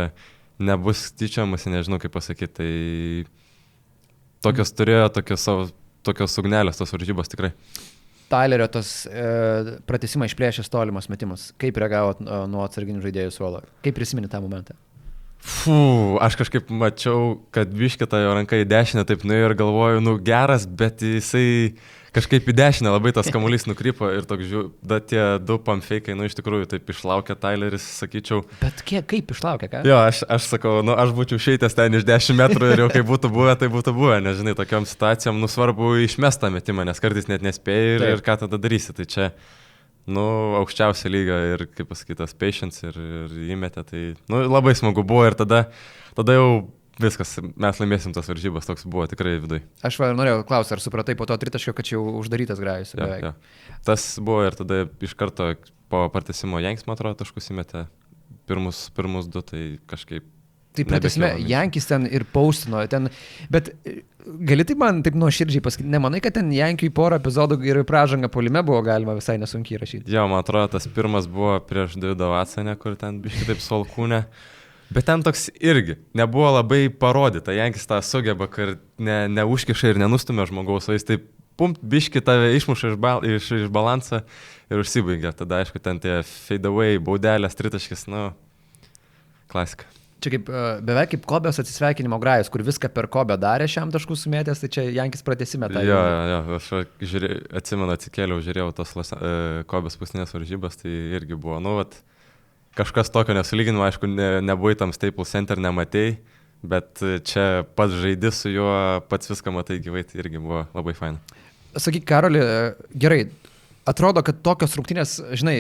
nebus tyčiamasi, nežinau kaip pasakyti. Tai tokios turėjo tokios, savo, tokios ugnelės tos varžybos tikrai. Tailerio tas e, pratesimą išplėšęs tolimas metimas. Kaip reagavot e, nuo atsarginių žaidėjų suolo? Kaip prisiminė tą momentą? Fū, aš kažkaip mačiau, kad biškita jo ranka į dešinę taip nuėjo ir galvoju, nu geras, bet jisai kažkaip į dešinę labai tas kamuolys nukrypo ir toks žiū, da tie du pamfeikai, nu iš tikrųjų taip išlaukė Tyleris, sakyčiau. Bet kiek, kaip išlaukė, ką? Jo, aš, aš sakau, nu aš būčiau šeitęs ten iš 10 metrų ir jau kaip būtų buvę, tai būtų buvę, nežinai, tokiam situacijom, nu svarbu išmestą metimą, nes kartais net nespėjai ir, Taip. ir ką tada darysi. Tai čia, nu, aukščiausia lyga ir, kaip pasakytas, patience ir, ir įmetė, tai, nu, labai smagu buvo ir tada, tada jau viskas, mes laimėsim tas varžybas, toks buvo tikrai vidai. Aš va, norėjau klausti, ar supratai po to tritaškio, kad čia jau uždarytas grajus. Ja, beveik. ja. Tas buvo ir tada iš karto po partesimo Janks, man atrodo, taškus įmetė pirmus, pirmus du, tai kažkaip Tai pratesime. Jankis ten ir paustino, ten, bet e, gali taip man taip nuoširdžiai pasakyti, nemanai, kad ten Jankiui porą epizodų ir pražangą polime buvo galima visai nesunkiai rašyti. Jo, man atrodo, tas pirmas buvo prieš Davidą Vatsanę, kur ten biškai taip solkūnė. Bet ten toks irgi nebuvo labai parodyta. Jankis tą sugeba, kad ne, neužkiša ir nenustumia žmogaus, o jis taip pumpt biški tave išmuša iš, bal, iš, iš balansą ir užsibaigia. Tada, aišku, ten tie fade away, baudelės, tritaškis, nu, klasika. Čia kaip, e, beveik kaip Kobės atsisveikinimo grajus, kur viską per Kobę darė šiam taškų sumėtęs, tai čia Jankis pratesime tą. Jo, jo, jo, aš žiūrė, atsimenu, atsikėliau, žiūrėjau tos e, Kobės paskutinės varžybas, tai irgi buvo, nu, vat, kažkas tokio nesulyginimo, aišku, ne, nebuvai tam Staples Center, nematei, bet čia pats žaidži su juo, pats viską matai gyvai, tai irgi buvo labai fain. Sakyk, Karoli, e, gerai, atrodo, kad tokios rungtynės, žinai,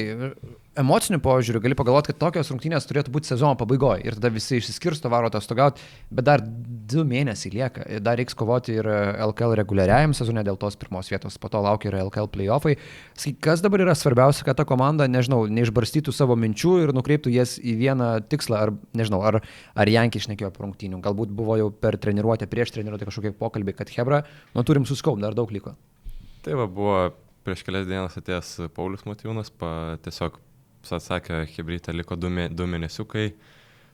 emocinių požiūrių gali pagalvoti, kad tokios rungtynės turėtų būti sezono pabaigoje ir tada visi išsiskirsto, varo atostogauti, bet dar du mėnesiai lieka, dar reiks kovoti ir LKL reguliariajam sezone dėl tos pirmos vietos, po to laukia ir LKL playoffai. Sakyk, kas dabar yra svarbiausia, kad ta komanda, nežinau, neišbarstytų savo minčių ir nukreiptų jas į vieną tikslą, ar nežinau, ar, ar Jankį išnekėjo apie rungtynių, galbūt buvo jau per treniruotę, prieš treniruotę kažkokie pokalbiai, kad Hebra, nu turim suskaup, dar daug liko. Tai va, buvo prieš kelias dienas atėjęs Paulius Matijūnas, pa, tiesiog atsakė, Hebrytė liko du, mė, du mėnesiukai,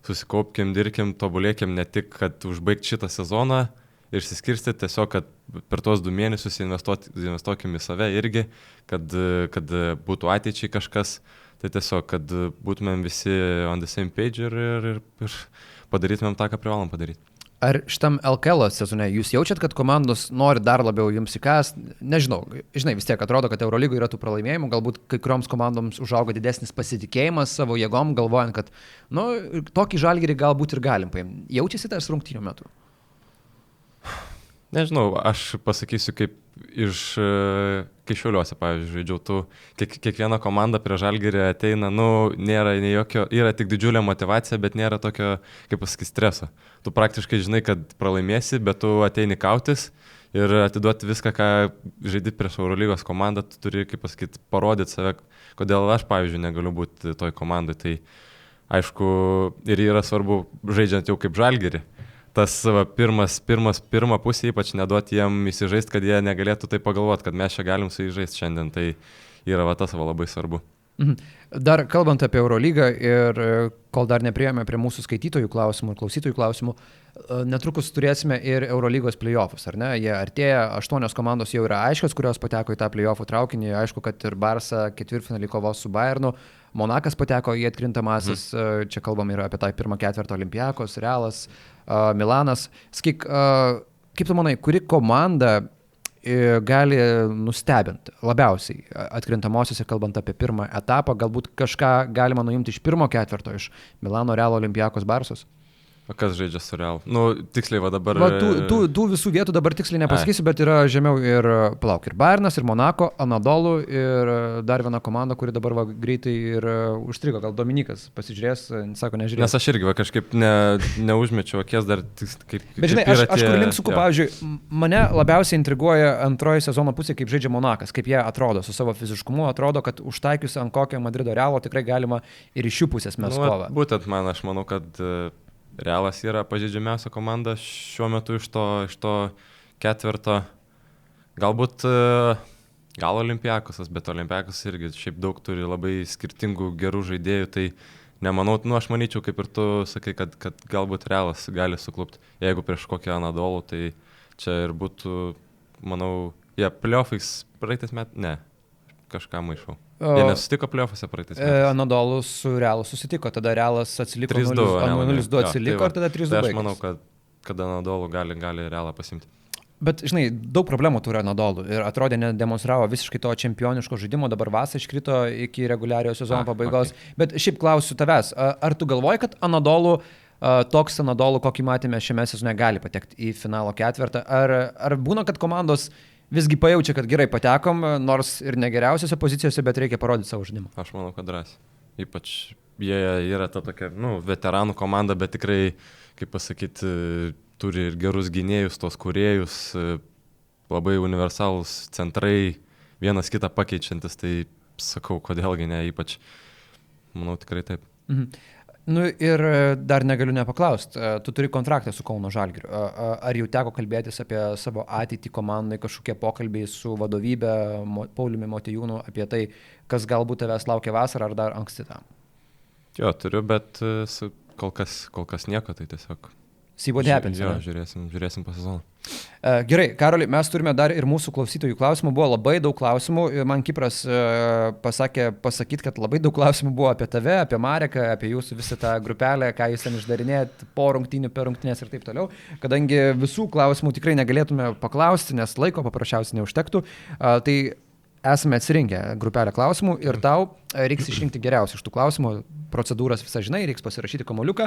susikaupkim, dirbkim, tobulėkim ne tik, kad užbaigti šitą sezoną ir išsiskirstyti, tiesiog, kad per tuos du mėnesius investuokim į save irgi, kad, kad būtų ateičiai kažkas, tai tiesiog, kad būtumėm visi on the same page ir, ir, ir, ir padarytumėm tą, ką privalom padaryti. Ar šitam LKL sezone jūs jaučiat, kad komandos nori dar labiau jums įkas? Nežinau, žinai, vis tiek atrodo, kad Eurolygoje yra tų pralaimėjimų, galbūt kai kurioms komandoms užauga didesnis pasitikėjimas savo jėgom, galvojant, kad, nu, tokį žalgerį galbūt ir galim paimti. Jaučiasi tas rungtynių metu? Nežinau, aš pasakysiu, kaip iš kišiuliuose, pavyzdžiui, žaidžiau, tu kiek, kiekviena komanda prie žalgerį ateina, nu, nėra nei jokio, yra tik didžiulė motivacija, bet nėra tokio, kaip pasakyti, streso. Tu praktiškai žinai, kad pralaimėsi, bet tu ateini kautis ir atiduoti viską, ką žaidži prieš Eurolygos komandą, tu turi, kaip pasakyti, parodyti save, kodėl aš, pavyzdžiui, negaliu būti toj komandai. Tai aišku, ir yra svarbu žaidžiant jau kaip žalgerį tas va, pirmas, pirmas, pirmą pusę ypač neduoti jiem įsižaisti, kad jie negalėtų tai pagalvoti, kad mes čia galim su jais žaisti šiandien. Tai yra va, tas va, labai svarbu. Mhm. Dar kalbant apie Eurolygą ir e, kol dar nepriejome prie mūsų skaitytojų klausimų ir klausytojų klausimų, e, netrukus turėsime ir Eurolygos playoffs, ar ne? Jie artėja, aštuonios komandos jau yra aiškios, kurios pateko į tą playoffų traukinį. Aišku, kad ir Barça ketvirtfinalį kovos su Bayernu. Monakas pateko į atkrintamasis, mhm. čia kalbam ir apie tą pirmą ketvirtą Olimpijakos, Realas, uh, Milanas. Skik, kaip tu manai, kuri komanda e, gali nustebinti labiausiai atkrintamosiose, kalbant apie pirmą etapą, galbūt kažką galima nuimti iš pirmo ketvirto, iš Milano, Realo, Olimpijakos, Barsos? O kas žaidžia su Real? Nu, tiksliai va dabar. Va, tų, tų, tų visų vietų dabar tiksliai nepasakysiu, Ai. bet yra žemiau ir, palauk, ir Bayernas, ir Monako, Anadolu, ir dar viena komanda, kuri dabar va, greitai ir užstrigo, gal Dominikas pasižiūrės, sako, nežiūrės. Nes aš irgi va, kažkaip ne, neužmečiau akies dar tiks, kaip. Bet žinai, aš, aš kur link suku, pavyzdžiui, mane labiausiai intriguoja antroji sezono pusė, kaip žaidžia Monakas, kaip jie atrodo su savo fiziškumu, atrodo, kad užtaikius ant kokio Madrido Realo tikrai galima ir iš jų pusės mes nu, kovą. Būtent man, aš manau, kad uh, Realas yra pažydžiamiausia komanda šiuo metu iš to, iš to ketvirto. Galbūt gal Olimpiakosas, bet Olimpiakosas irgi šiaip daug turi labai skirtingų gerų žaidėjų, tai nemanau, nu aš manyčiau, kaip ir tu sakai, kad, kad galbūt Realas gali suklupti. Jeigu prieš kokią Anadolų, tai čia ir būtų, manau, jie ja, playoffais praeitais metais, ne, kažką maišau. Jie nesusitiko plėfuose praeitais. E, Anadolu su Realu susitiko, tada Realas atsiliko 3-2, 0-2 Realo, ne? atsiliko Jo, tai ir va. tada 3-2. Tai aš manau, kad, kad Anadolu gali, gali realą pasimti. Bet, žinai, daug problemų turi Anadolu ir atrodė nedemonstravo visiškai to čempioniško žaidimo, dabar vasą iškrito iki reguliariojo sezono A, pabaigos. Bet šiaip klausiu tavęs, ar tu galvoji, kad Anadolu, a, toks Anadolu, kokį matėme šiame sezone, gali patekti į finalo ketvirtą? Ar, ar būna, kad komandos visgi pajaučia, kad gerai patekom, nors ir negeriausiose pozicijose, bet reikia parodyti savo žaidimą? Aš manau, kad drąsiai. Ypač jie yra ta tokia, nu, veteranų komanda, bet tikrai, kaip pasakyti, turi ir gerus gynėjus, tos kuriejus, labai universalūs centrai, vienas kitą pakeičiantis, tai sakau, kodėlgi ne, ypač, manau, tikrai taip. Mhm. Nu ir e, dar negaliu nepaklausti, tu turi kontraktą su Kauno Žalgiriu. A- Ar jau teko kalbėtis apie savo ateitį komandai, kažkokie pokalbiai su vadovybė, Pauliumi Motijūnu apie tai, kas galbūt tavęs laukia vasarą ar dar anksti tam? Jo, turiu, bet e, kol, kas, kol kas nieko, tai tiesiog. See what happens. Jo, žiūrėsim, žiūrėsim po sezono. E, Gerai, Karoli, mes turime dar ir mūsų klausytojų klausimų. Buvo labai daug klausimų. Ir Man Kipras e, pasakė pasakyti, kad labai daug klausimų buvo apie tave, apie Mareką, apie jūsų visą tą grupelę, ką jūs ten išdarinėjat po rungtynių, per rungtynės ir taip toliau. Kadangi visų klausimų tikrai negalėtume paklausti, nes laiko paprasčiausiai neužtektų, tai esame atsirinkę grupelę klausimų ir tau e, reiks išrinkti geriausių iš tų klausimų. Procedūras visą žinai, reiks pasirašyti kamuoliuką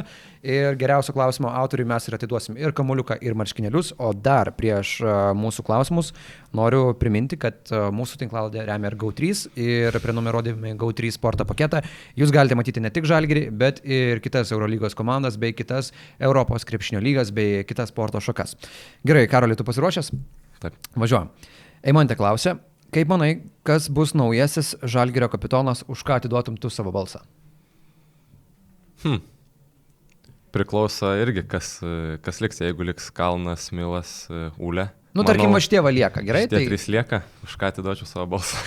ir geriausio klausimo autoriui mes ir atiduosim ir kamuoliuką, ir marškinėlius. O dar prieš e, mūsų klausimus noriu priminti, kad e, mūsų tinklalaidė remia ir GAU3 ir prenumeruodami GAU3 sporto paketą jūs galite matyti ne tik Žalgirį, bet ir kitas Eurolygos komandas bei kitas Europos krepšinio lygas bei kitas sporto šakas. Gerai, Karoli, tu pasiruošęs? Taip. Važiuojam. Eimantė klausia, kaip manai, kas bus naujasis Žalgirio kapitonas, už ką atiduotum tu savo balsą? Hm. Priklauso irgi, kas, kas liks, jeigu liks Kalnas, Milas, Ule. Nu, tarkim, va šitie va lieka, gerai? Tai trys lieka, už ką atiduočiau savo balsą.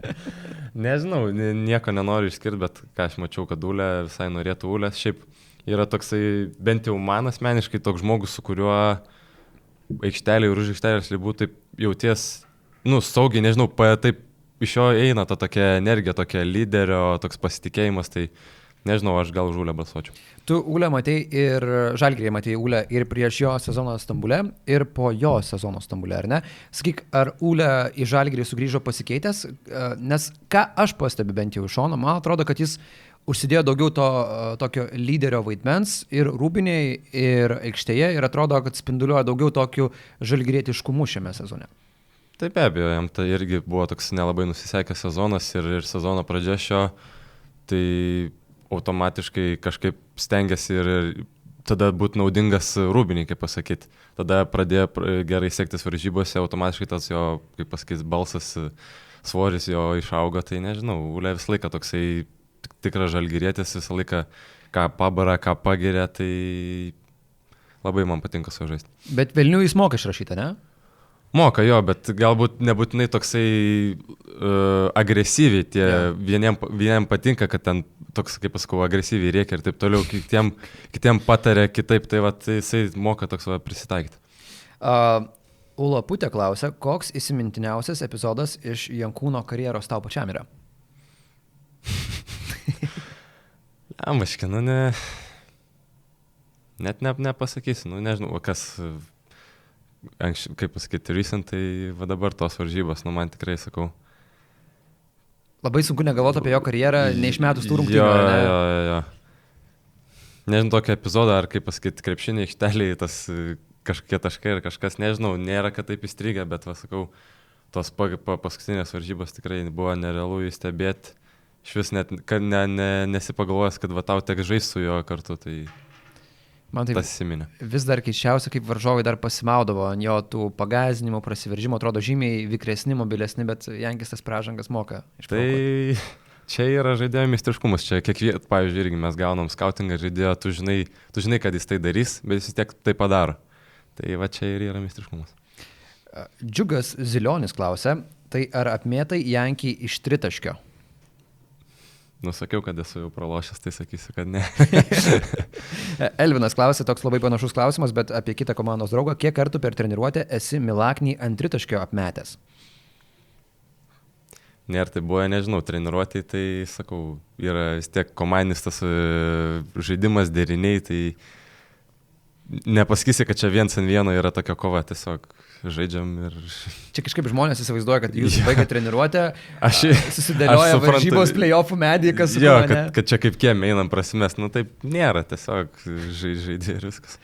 Nežinau, ni- nieko nenoriu išskirti, bet ką aš mačiau, kad Ule visai norėtų Ule. Šiaip yra toksai, bent jau man asmeniškai, toks žmogus, su kuriuo aikštelė ir už aikštelės ribų taip jauties, nu, saugiai, nežinau, taip iš jo eina ta tokia energija, tokia lyderio, toks pasitikėjimas, tai nežinau, aš gal už Ule balsuočiau. Tu Ule matei ir Žalgirį matei Ule ir prieš jo sezoną Stambule, ir po jo sezono Stambule, ar ne? Sakyk, ar Ule į Žalgirį sugrįžo pasikeitęs, E, nes ką aš pastebiu bent jau iš šono, man atrodo, kad jis užsidėjo daugiau to e, tokio lyderio vaidmens ir rūbiniai, ir aikštėje, ir atrodo, kad spinduliuoja daugiau tokių žalgirietiškumų šiame sezone. Tai be abejo, jam tai irgi buvo toks nelabai nusisekęs sezonas ir, ir sezono pradžia šio, tai automatiškai kažkaip stengiasi ir, ir tada būtų naudingas rūbiniai, kaip pasakyti. Tada pradėjo pr- gerai sektis varžybose, automatiškai tas jo, kaip pasakyti, balsas, svoris jo išaugo, tai nežinau, Ule visą laiką toksai tik- tikras žalgyrėtis, visą laiką ką pabara, ką pagiria, tai labai man patinka su žaisti. Bet Vilnių jis moka išrašyti, ne? Moka jo, bet galbūt nebūtinai toksai uh, agresyviai. Tie yeah. vieniem, vieniem patinka, kad ten toks, kaip pasakau, agresyviai reikia ir taip toliau, kitiem, kitiem patarė kitaip, tai va, tai jisai moka toks va, prisitaikyti. Uh, Ula Putė klausia, koks įsimintiniausias epizodas iš Jankūno karjeros tau pačiam yra? Amaškė, nu ne. Net ne, nepasakysiu, nu nežinau, kas, anksčiau, kaip pasakyti, recent, tai va dabar tos varžybos, nu man tikrai sakau. Labai sunku negalvoti apie jo karjerą, neišmetus tų rungtynių. Jo, ne? jo, jo, jo. Nežinau, tokį epizodą, ar kaip pasakyti, krepšinį aikštelį, tas kažkokie taškai ir kažkas, nežinau, nėra, kad taip įstrigę, bet, va, sakau, tos pa, pa, paskutinės varžybos tikrai buvo nerealu jį stebėti. Iš vis net kad ne, ne, nesipagalvojęs, kad va tau tek žaisti su juo kartu, tai Man tai tas įsiminė. vis dar keiščiausia, kaip varžovai dar pasimaudavo ant jo tų pagazinimų, prasiveržimų, atrodo žymiai vikresni, mobilesni, bet Jankis tas pražangas moka. išprovokuoti. Tai čia yra žaidėjo mistiškumas, čia kiekvieną, pavyzdžiui, irgi mes gaunam skautingą žaidėjo, tu žinai, tu žinai, kad jis tai darys, bet jis vis tiek tai padaro. Tai va čia ir yra mistiškumas. Džiugas Zilionis klausia, tai ar apmėtai Jankį iš tritaškio? Nusakiau, kad esu jau pralošęs, tai sakysiu, kad ne. Elvinas klausė, toks labai panašus klausimas, bet apie kitą komandos draugą, kiek kartų per treniruotę esi Milaknį ant tritaškio apmetęs? Nėra tai buvo, nežinau, treniruotėjai, tai sakau, yra vis tiek komandinis tas e, žaidimas, deriniai, tai nepasakysi, kad čia viens ant vieno yra tokia kova, tiesiog žaidžiam ir... Čia kažkaip žmonės įsivaizduoja, kad jūs baigė treniruotę, Aš, susidėlioja aš suprantu. varžybos playoffų medį, kas jo, buvo, kad, kad čia kaip kiemė einam prasimės, nu taip nėra, tiesiog žai- žaidži ir viskas.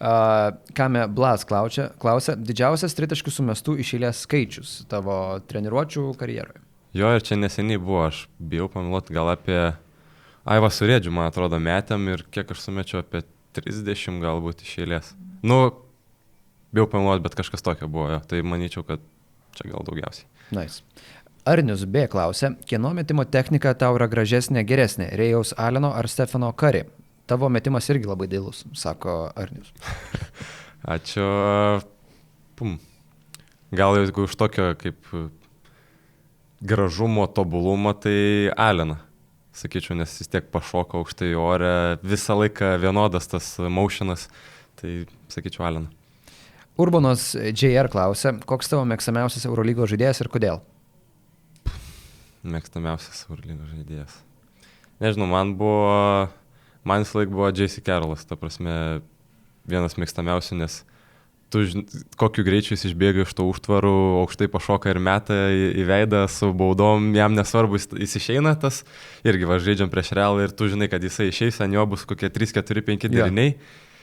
Uh, Kame Blas klausia, klausia, didžiausias tritaškių sumestų išėlės skaičius tavo treniruočių karjeroje. Jo, ir čia neseniai buvo, aš bijau pameluoti gal apie Aivą Surėdžių, man atrodo, metėm ir kiek aš sumečiau apie 30 galbūt iš eilės. Nu, bijau pameluoti, bet kažkas tokio buvo, tai manyčiau, kad čia gal daugiausiai. Nice. Arnius B. klausia, kieno metimo technika tau yra gražesnė, geresnė - Rėjaus Aleno ar Stefano Kari? Tavo metimas irgi labai dailus, sako Arnius. Ačiū. Pum. Gal jeigu už tokio kaip gražumo, tobulumo, tai Alena. Sakyčiau, nes vis tiek pašoka aukštai į orę, visą laiką vienodas tas motionas, tai sakyčiau Alena. Urbanos JR klausia, koks tavo mėgstamiausias Eurolygos žaidėjas ir kodėl? Mėgstamiausias Eurolygos žaidėjas. Nežinau, man buvo, man visą laiką buvo J.C. Carolas, ta prasme, vienas mėgstamiausių, nes tu žin- kokiu greičiu jis išbėga iš to užtvarų, aukštai pašoka ir meta į, veidą su baudom, jam nesvarbu, jis, išeina tas, irgi va žaidžiam prieš realą ir tu žinai, kad jisai išeis, ant jo bus kokie 3, 4, 5 Jo. deriniai.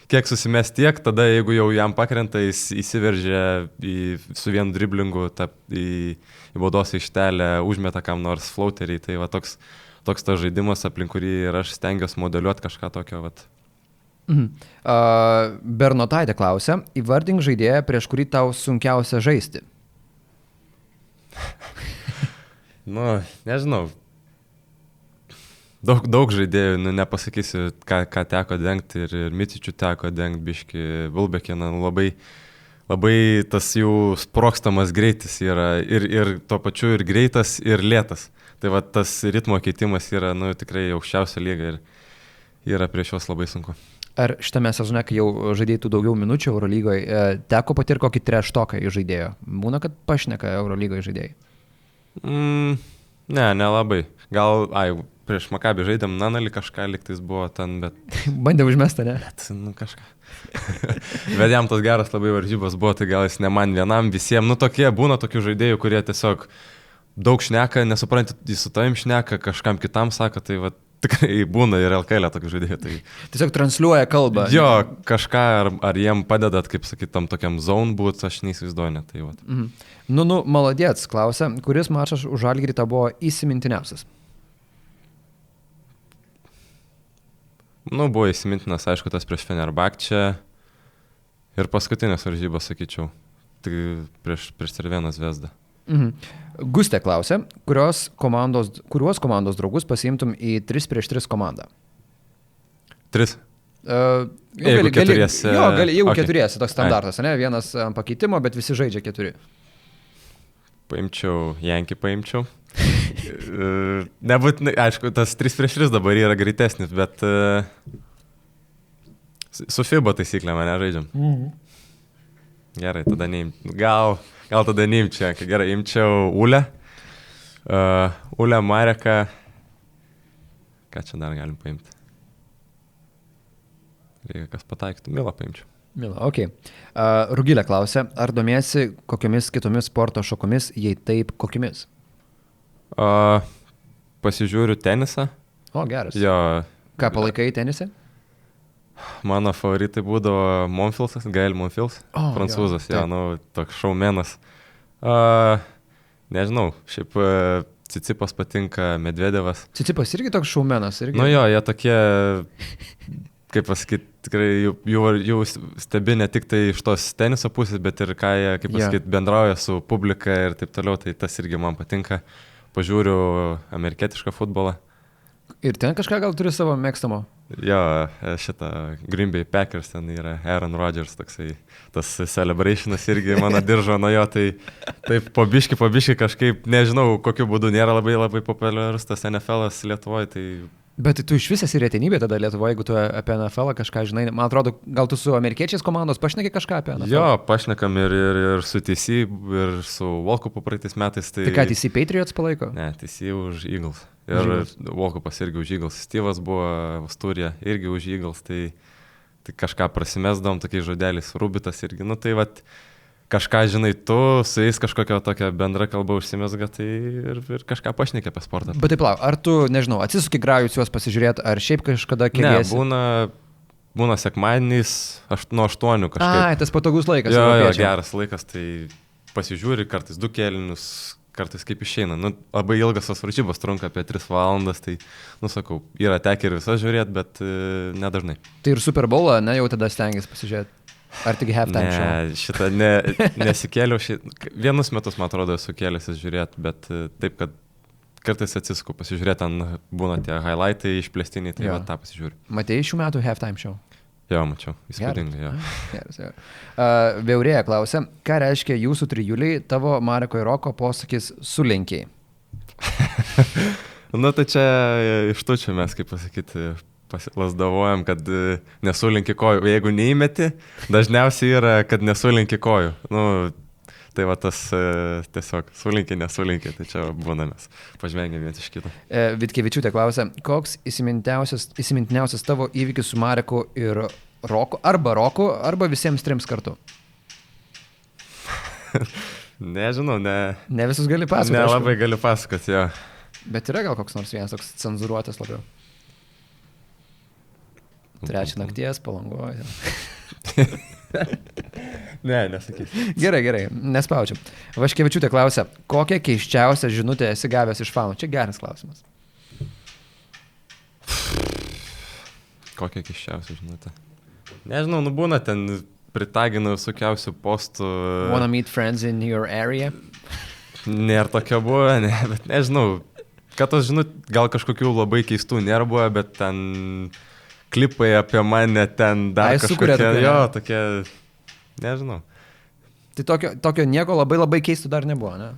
Kiek susimes tiek, tada jeigu jau jam pakrenta, jis įsiveržia į, su vienu driblingu ta, į, į baudos aikštelę, užmeta kam nors flauterį. Tai va toks, toks tas žaidimas, aplink kurį ir aš stengiuosi modeliuoti kažką tokio. Vat. Mhm. Uh, Bernotaitė klausia, įvardink žaidėją, prieš kurį tau sunkiausia žaisti. Nu, nežinau. Daug, daug žaidėjų, nu, nepasakysiu, ką, ką teko dengti ir, ir Mitičių teko dengti, biški, Vilbekiną, nu, labai, labai tas jų sprokstamas greitis yra ir, ir tuo pačiu ir greitas, ir lėtas. Tai va tas ritmo keitimas yra, nu, tikrai aukščiausia lyga ir yra prieš juos labai sunku. Ar šitame sezone, kai jau žaidėjai daugiau minučių Eurolygoje, e, teko patirti kokį treštoką iš žaidėjo? Būna, kad pašneka Eurolygoje žaidėjai. Mm, ne, nelabai. Gal, ai, prieš Makabį žaidėm Nanalį kažką liktais buvo ten, bet Bandė užmestą, ne? Bet, nu kažką. Bet jam tos geras labai varžybos buvo, tai gal jis ne man vienam, visiems. Nu tokie būna tokių žaidėjų, kurie tiesiog daug šneka, nesupranti, jis su tavim šneka, kažkam kitam sako, tai va tikrai būna ir LKL tokių žaidėjų. Tai Tiesiog transliuoja kalbą. jo, kažką ar, ar jiem padedat, kaip sakyt, tam tokiam zone būt, aš neįsivaizduoju, net tai va. Mhm. Nu, nu, maladėts, klausia, kuris mačas už Žalgirį tau buvo įsimintiniausias? Nu, buvo įsimintinas, aišku, tas prieš Fenerbakčią ir paskutinės varžybos, sakyčiau. Tai prieš, prieš Cervieną Vesdą. Mhm. Gustė klausia, kurios komandos, kuriuos komandos draugus pasiimtum į 3 prieš 3 komandą? Tris. Uh, Jeigu keturiese- Jo, gali, jeigu okay. keturiesi, toks standartas, ne? Vienas ant pakeitimo, bet visi žaidžia keturi. Paimčiau, Jankį paimčiau. Nebūtinai, aišku, tas 3 prieš 3 dabar yra greitesnis, bet su FIBA taisyklė mane žaidžiam. Gerai, tada neim. Gal, gal tada neimčiau, Jankį. gerai, imčiau Ulę. Uh, Ulę Mareką. Ką čia dar galim paimti? Reikia kas pataiktų, Milą paimčiau. Mila, ok. Uh, Rugilė klausia, ar domiesi kokiomis kitomis sporto šakomis, jei taip, kokiamis? Uh, pasižiūriu tenisą. O, geras. Jo, Ką palaikai tenise? Mano favoritai būdavo Monfilsas, Gail Monfils, O, jo, prancūzas, jo, taip. nu, toks šaumenas. Uh, nežinau, šiaip uh, Cicipas patinka, Medvedevas. Cicipas irgi toks šaumenas. Irgi. Nu jo, jie tokie, kaip pasakyti, tikrai jų, jų, jų stebi ne tik tai iš tos teniso pusės, bet ir ką jie, kaip Jo. pasakyti, bendrauja su publika ir taip toliau, tai tas irgi man patinka. Pažiūriu amerikietišką futbolą. Ir ten kažką gal turi savo mėgstamo. Jo, šitą Green Bay Packers ten yra Aaron Rodgers, toksai tas celebrationas irgi mano diržo nuo jo, tai taip pabiški, pabiški kažkaip, nežinau, kokiu būdu nėra labai labai populiarus tas NFL Lietuvoje, tai Bet tu iš vis esi retenybė tada Lietuvoje, jeigu tu apie NFL kažką žinai. Man atrodo, gal tu su amerikiečiais komandos pašneki kažką apie NFL? Jo, pašnekam ir, ir, ir su TC, ir su Volkupu praeitais metais. Tai, tai ką, TC Patriots palaiko? Ne, TC už Eagles. Ir Volkupas irgi už Eagles. Steve'as buvo Vasturė irgi už Eagles. Tai, tai kažką prasimesdom tokiais žodeliais. Rubitas irgi. Nu tai vad kažką žinai tu, su jais kažkokia tokia bendra kalba užsimesga, tai ir, ir kažką pašnekė apie sportą. Bet taip, lau, ar tu, nežinau, atsisuki grajus juos pasižiūrėti, ar šiaip kažkada keliesi? Ne, būna, būna sekmadieniais aš, nuo 8 kažkaip. Ai, tas patogus laikas. Jo, jo, geras laikas, tai pasižiūri kartais du kelinius, kartais kaip išeina. Nu, labai ilgas tos varžybos trunka apie 3 valandas, tai, nu sakau, yra tekę ir visą žiūrėti, bet e, nedažnai. Tai ir Super Bowlą, ne, jau tada stengiasi pasižiūrėti. Ar tik halftime show? Ne, šitą ne, nesikėliau, šit, vienus metus, man atrodo, esu kėlęsis žiūrėti, bet e, taip, kad kartais atsisku pasižiūrėti, ten būna tie highlightai išplėstiniai, tai va, tą pasižiūriu. Matėjai šių metų halftime show? Jo, mačiau, įspūdingai, jo. Geras, geras. Uh, Veurėja klausia, ką reiškia jūsų trijuliai, tavo Mareko ir Roko posakis sulenkiai? Na, nu, tai čia iš tučio mes, kaip pasakyti, pasilasdavojam, kad e, nesulinki kojų. Jeigu neįmeti, dažniausiai yra, kad nesulinki kojų. Nu, tai va tas e, tiesiog sulinki, nesulinki, tai čia būna mes. Pažvengiam vienas iš kito. E, Vitkevičiūtė klausia, koks įsimintiniausias tavo įvykis su Mareku ir Roku, arba Roku, arba visiems trims kartu? Nežinau, ne. Ne visus gali pasakoti. Nelabai galiu pasakoti, jo. Bet yra gal koks nors vienas toks cenzuruotas labiau. Trečią nakties palangoje. ne, nesakysiu. Gerai, gerai, nespaudžiam. Vaškevičiūtė klausia, kokią keiščiausią žinutę esi gavęs iš fanų? Čia geras klausimas. Kokią keiščiausią žinutę? Nežinau, nu būna ten pritagina visokiausių postų. Wanna meet friends in your area? Nėra tokio buvo, ne, bet nežinau. Kad tos žinut, gal kažkokių labai keistų nėra buvo, bet ten klipai apie mane ten dar Ai, kažkokie, tokia, jo, tokie, nežinau. Tai tokio, tokio nieko labai labai keistų dar nebuvo, ne?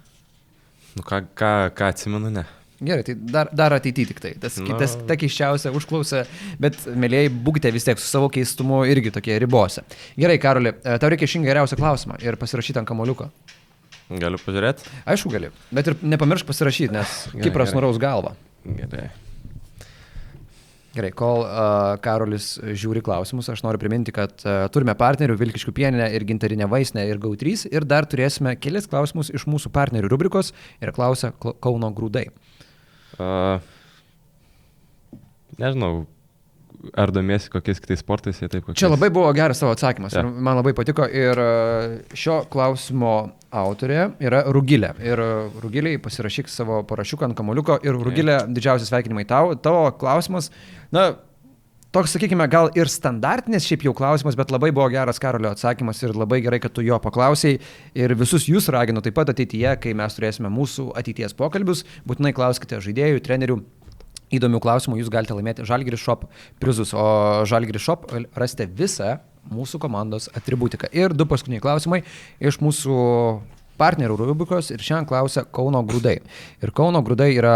Nu, ką, ką, ką atsimenu, ne. Gerai, tai dar, dar ateityje tik tai. Tas, no. tas ta keiščiausia užklausa, bet, mėlyjei, būkite vis tiek su savo keistumu irgi tokie ribose. Gerai, Karoli, e, tau reikia šiandien geriausią klausimą ir pasirašyti ant kamoliuko. Galiu pažiūrėti? Aišku, gali. Bet ir nepamiršk pasirašyti, nes Kipras nuraus galvą. Gerai. Gerai, kol uh, Karolis žiūri klausimus, aš noriu priminti, kad uh, turime partnerių Vilkiškių pieninę ir gintarinę vaistinę ir GAU3 ir dar turėsime kelias klausimus iš mūsų partnerių rubrikos ir klausia Kauno grūdai. Uh, nežinau, ar domiesi kokiais kitais sportais, jie taip kokiais. Čia labai buvo geras savo atsakymas ja. man labai patiko ir šio klausimo autorė yra Rugilė. Ir Rugiliai pasirašyk savo parašiuką ant kamuliuko ir Rugilė ja. didžiausi sveikinimai tau. Tavo klausimas, na, toks, sakykime, gal ir standartinis šiaip jau klausimas, bet labai buvo geras Karolio atsakymas ir labai gerai, kad tu jo paklausėjai. Ir visus jūs raginu taip pat ateityje, kai mes turėsime mūsų ateities pokalbius, būtinai klauskite žaidėjų, trenerių, įdomių klausimų jūs galite laimėti Žalgiris Shop prizus, o Žalgiris Shop rasite visą mūsų komandos atributiką. Ir du paskutiniai klausimai iš mūsų partnerių rubrikos ir šiandien klausia Kauno grūdai. Ir Kauno grūdai yra,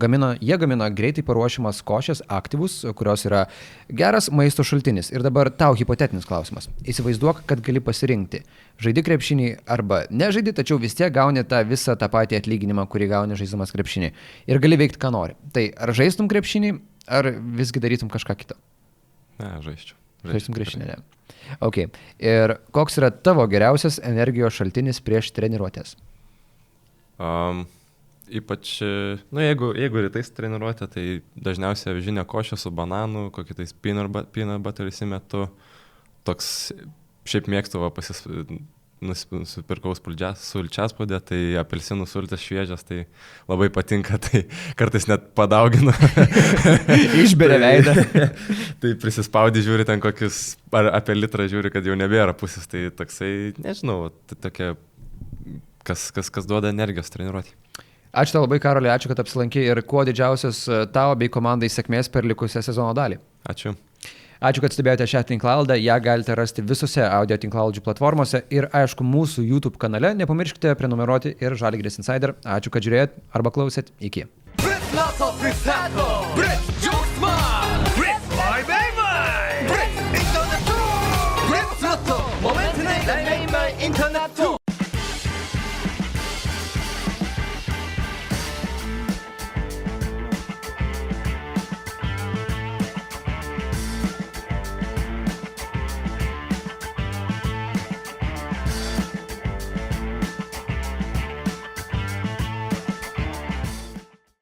gamina, jie gamina greitai paruošiamas košės aktyvus, kurios yra geras maisto šaltinis. Ir dabar tau hipotetinis klausimas. Įsivaizduok, kad gali pasirinkti. Žaidi krepšinį arba nežaidi, tačiau vis tiek gauni tą visą tą patį atlyginimą, kurį gauni žaidžiamas krepšinį. Ir gali veikti, ką nori. Tai ar žaistum krepšinį, ar visgi darytum kažką kitą? Ne, žaisčiau. Žaistum krepšinį, ne. Ok. Ir koks yra tavo geriausias energijos šaltinis prieš treniruotės? Um, ypač, nu, jeigu, jeigu rytais treniruotė, tai dažniausiai avižinė košė su bananu, kokį tais peanut butter įsimetu. Toks, šiaip mėgstu va, pasis, nusipirkau sulčiaspaudę, tai apelsinų sultis šviežias, tai labai patinka, tai kartais net padauginu. Išberia tai- veidą. tai prisispaudį žiūri ten kokius, ar apie litrą žiūri, kad jau nebėra pusės, tai toksai, nežinau, tai tokia, kas, kas, kas duoda energijos treniruoti. Ačiū tau labai, Karolė, ačiū, kad apsilankai ir kuo didžiausias tavo bei komandai sėkmės per likusią sezono dalį. Ačiū. Ačiū, kad stebėjote šią tinklalaidą, ją galite rasti visose audio tinklalaidžių platformose ir aišku mūsų YouTube kanale. Nepamirškite prenumeruoti ir Žalgris Insider. Ačiū, kad žiūrėjot arba klausėt. Iki. Brit